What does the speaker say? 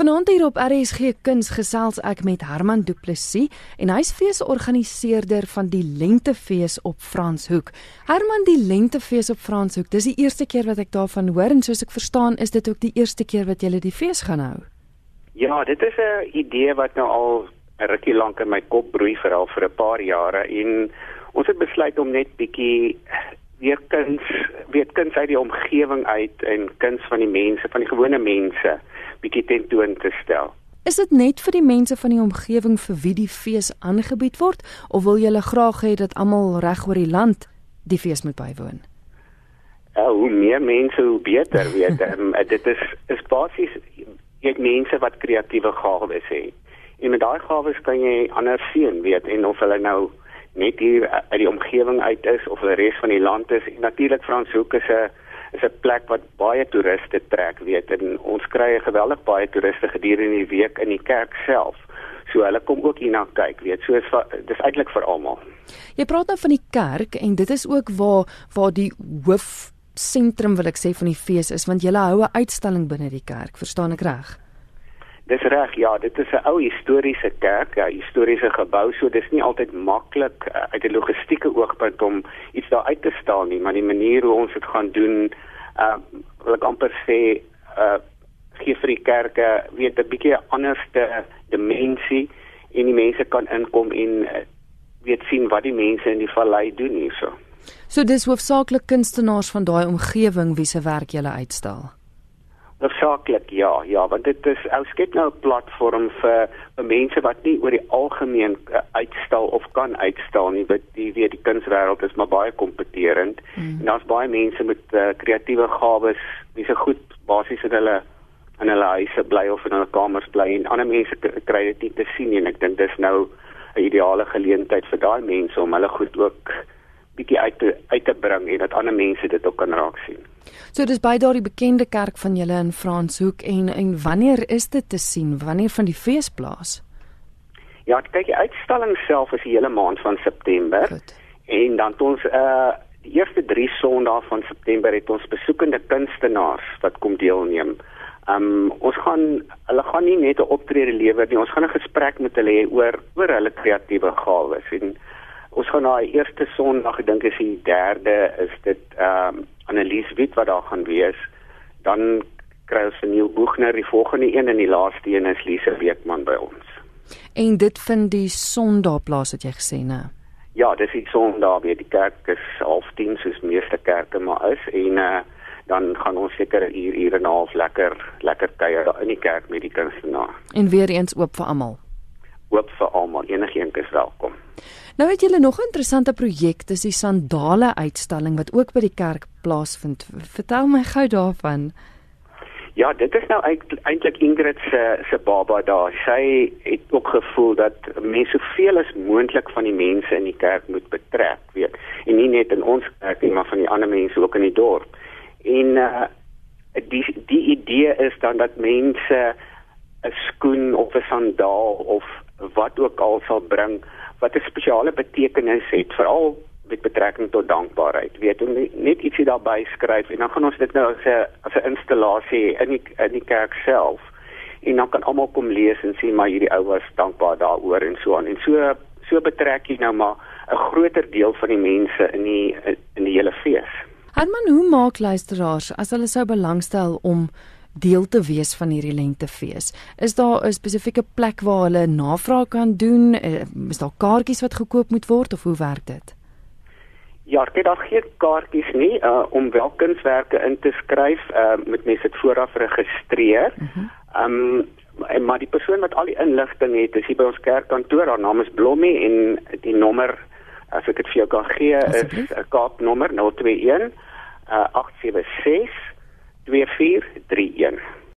Vanaand hier op RSG Kuns gesels ek met Herman Du Plessis en hy's feesorganiseerder van die Lentefees op Franshoek. Herman, die Lentefees op Franshoek, dis die eerste keer wat ek daarvan hoor en soos ek verstaan, is dit ook die eerste keer wat julle die fees gaan hou. Ja, dit is 'n idee wat nou al 'n rukkie lank in my kop broei vir al vir 'n paar jare en ons het besluit om net bietjie weer kuns, weet kuns uit die omgewing uit en kuns van die mense, van die gewone mense bietjie tentoon te stel. Is dit net vir die mense van die omgewing vir wie die fees aangebied word of wil julle graag hê dat almal reg oor die land die fees moet bywoon? Uh, hoe meer mense hoe beter weet. um, dit is is basies jy mense wat kreatiewe gawes het. En met daai gawes kan jy ander sien weet en of hulle nou net hier uit die omgewing uit is of die res van die land is. Natuurlik Franshoek is 'n is 'n plek wat baie toeriste trek, weet en ons kry geweldig baie toeriste gedurende die week in die kerk self. So hulle kom ook hier na kyk, weet. So is dis eintlik vir almal. Jy praat nou van die kerk en dit is ook waar waar die hoof sentrum wil ek sê van die fees is want jy hou 'n uitstalling binne die kerk, verstaan ek reg? Dis reg, ja, dit is 'n ou historiese kerk, 'n historiese gebou, so dis nie altyd maklik uh, uit 'n logistieke oogpunt om iets daar uit te staan nie, maar die manier hoe ons dit gaan doen, uh wil ek amper sê, uh gee vir die kerke weet 'n bietjie anderste dimensie en die mense kan inkom en uh, weet sien wat die mense in die vallei doen hierso. So dis hoofsaaklik kunstenaars van daai omgewing wie se werk jy uitstal. Versaaklik ja, ja, want dit is ou skep nou 'n platform vir vir mense wat nie oor die algemeen uh, uitstal of kan uitstal nie, want die weet die kunswêreld is maar baie kompeterend mm. en daar's baie mense met uh, kreatiewe gawes wie se goed basies in hulle in hulle huise bly of in hulle kamers bly en ander mense kry dit nie te sien nie en ek dink dis nou 'n ideale geleentheid vir daai mense om hulle goed ook bietjie uit te uit te bring en dat ander mense dit ook kan raak sien. So dis by daardie bekende kerk van julle in Franshoek en en wanneer is dit te sien? Wanneer van die feesplaas? Ja, kyk die uitstalling self is die hele maand van September. Goed. En dan het ons uh die eerste 3 Sondae van September het ons besoekende kunstenaars wat kom deelneem. Um ons gaan hulle gaan nie net 'n optrede lewer nie, ons gaan 'n gesprek met hulle hê oor oor hulle kreatiewe gawes en ons gaan na die eerste Sondag, ek dink is die 3de, is dit ehm um, Annelies Wit wat daar gaan wees. Dan kry ons 'n nuwe Boegner die volgende een en die laaste een is Lise Weekman by ons. En dit vind die Sondag plaas het jy gesê, né? Ja, dis die Sondag weer die kerk is half 10 soos meeste kerke maar is en uh dan gaan ons seker hier hier en half lekker lekker kuier in die kerk met die kunstenaar. En weer eens oop vir almal. Oop vir almal, enigiemand is welkom. Nou het julle nog 'n interessante projek, dis die sandale uitstalling wat ook by die kerk plaasvind. Vertel my gou daarvan. Ja, dit is nou eintlik Ingrid se se baba daar. Sy het ook gevoel dat mense soveel as moontlik van die mense in die kerk moet betrek, weet. En nie net in ons kerk nie, maar van die ander mense ook in die dorp. En uh die die idee is dan dat mense 'n skoen of 'n sandaal of wat ook al sal bring wat 'n spesiale betekenis het veral met betrekking tot dankbaarheid. Weet om net ietsie daarby skryf en dan gaan ons dit nou as 'n as 'n installasie in die in die kerk self. En dan kan almal kom lees en sien maar hierdie ou was dankbaar daaroor en so aan. En so so betrek jy nou maar 'n groter deel van die mense in die in die hele fees. Herman, hoe maak luisteraars as hulle sou belangstel om deel te wees van hierdie lentefees. Is daar 'n spesifieke plek waar hulle navraag kan doen? Eh, is daar kaartjies wat gekoop moet word of hoe werk dit? Ja, dit daar geen kaartjies nie uh, om wel kunswerke in te skryf, uh, moet mense dit vooraf registreer. Mhm. Ehm uh um, en maar die persoon wat al die inligting het, is hier by ons kerkkantoor. Haar naam is Blommie en die nommer as ek dit vir jou kan gee is 'n kaartnommer 021 uh, 876 2431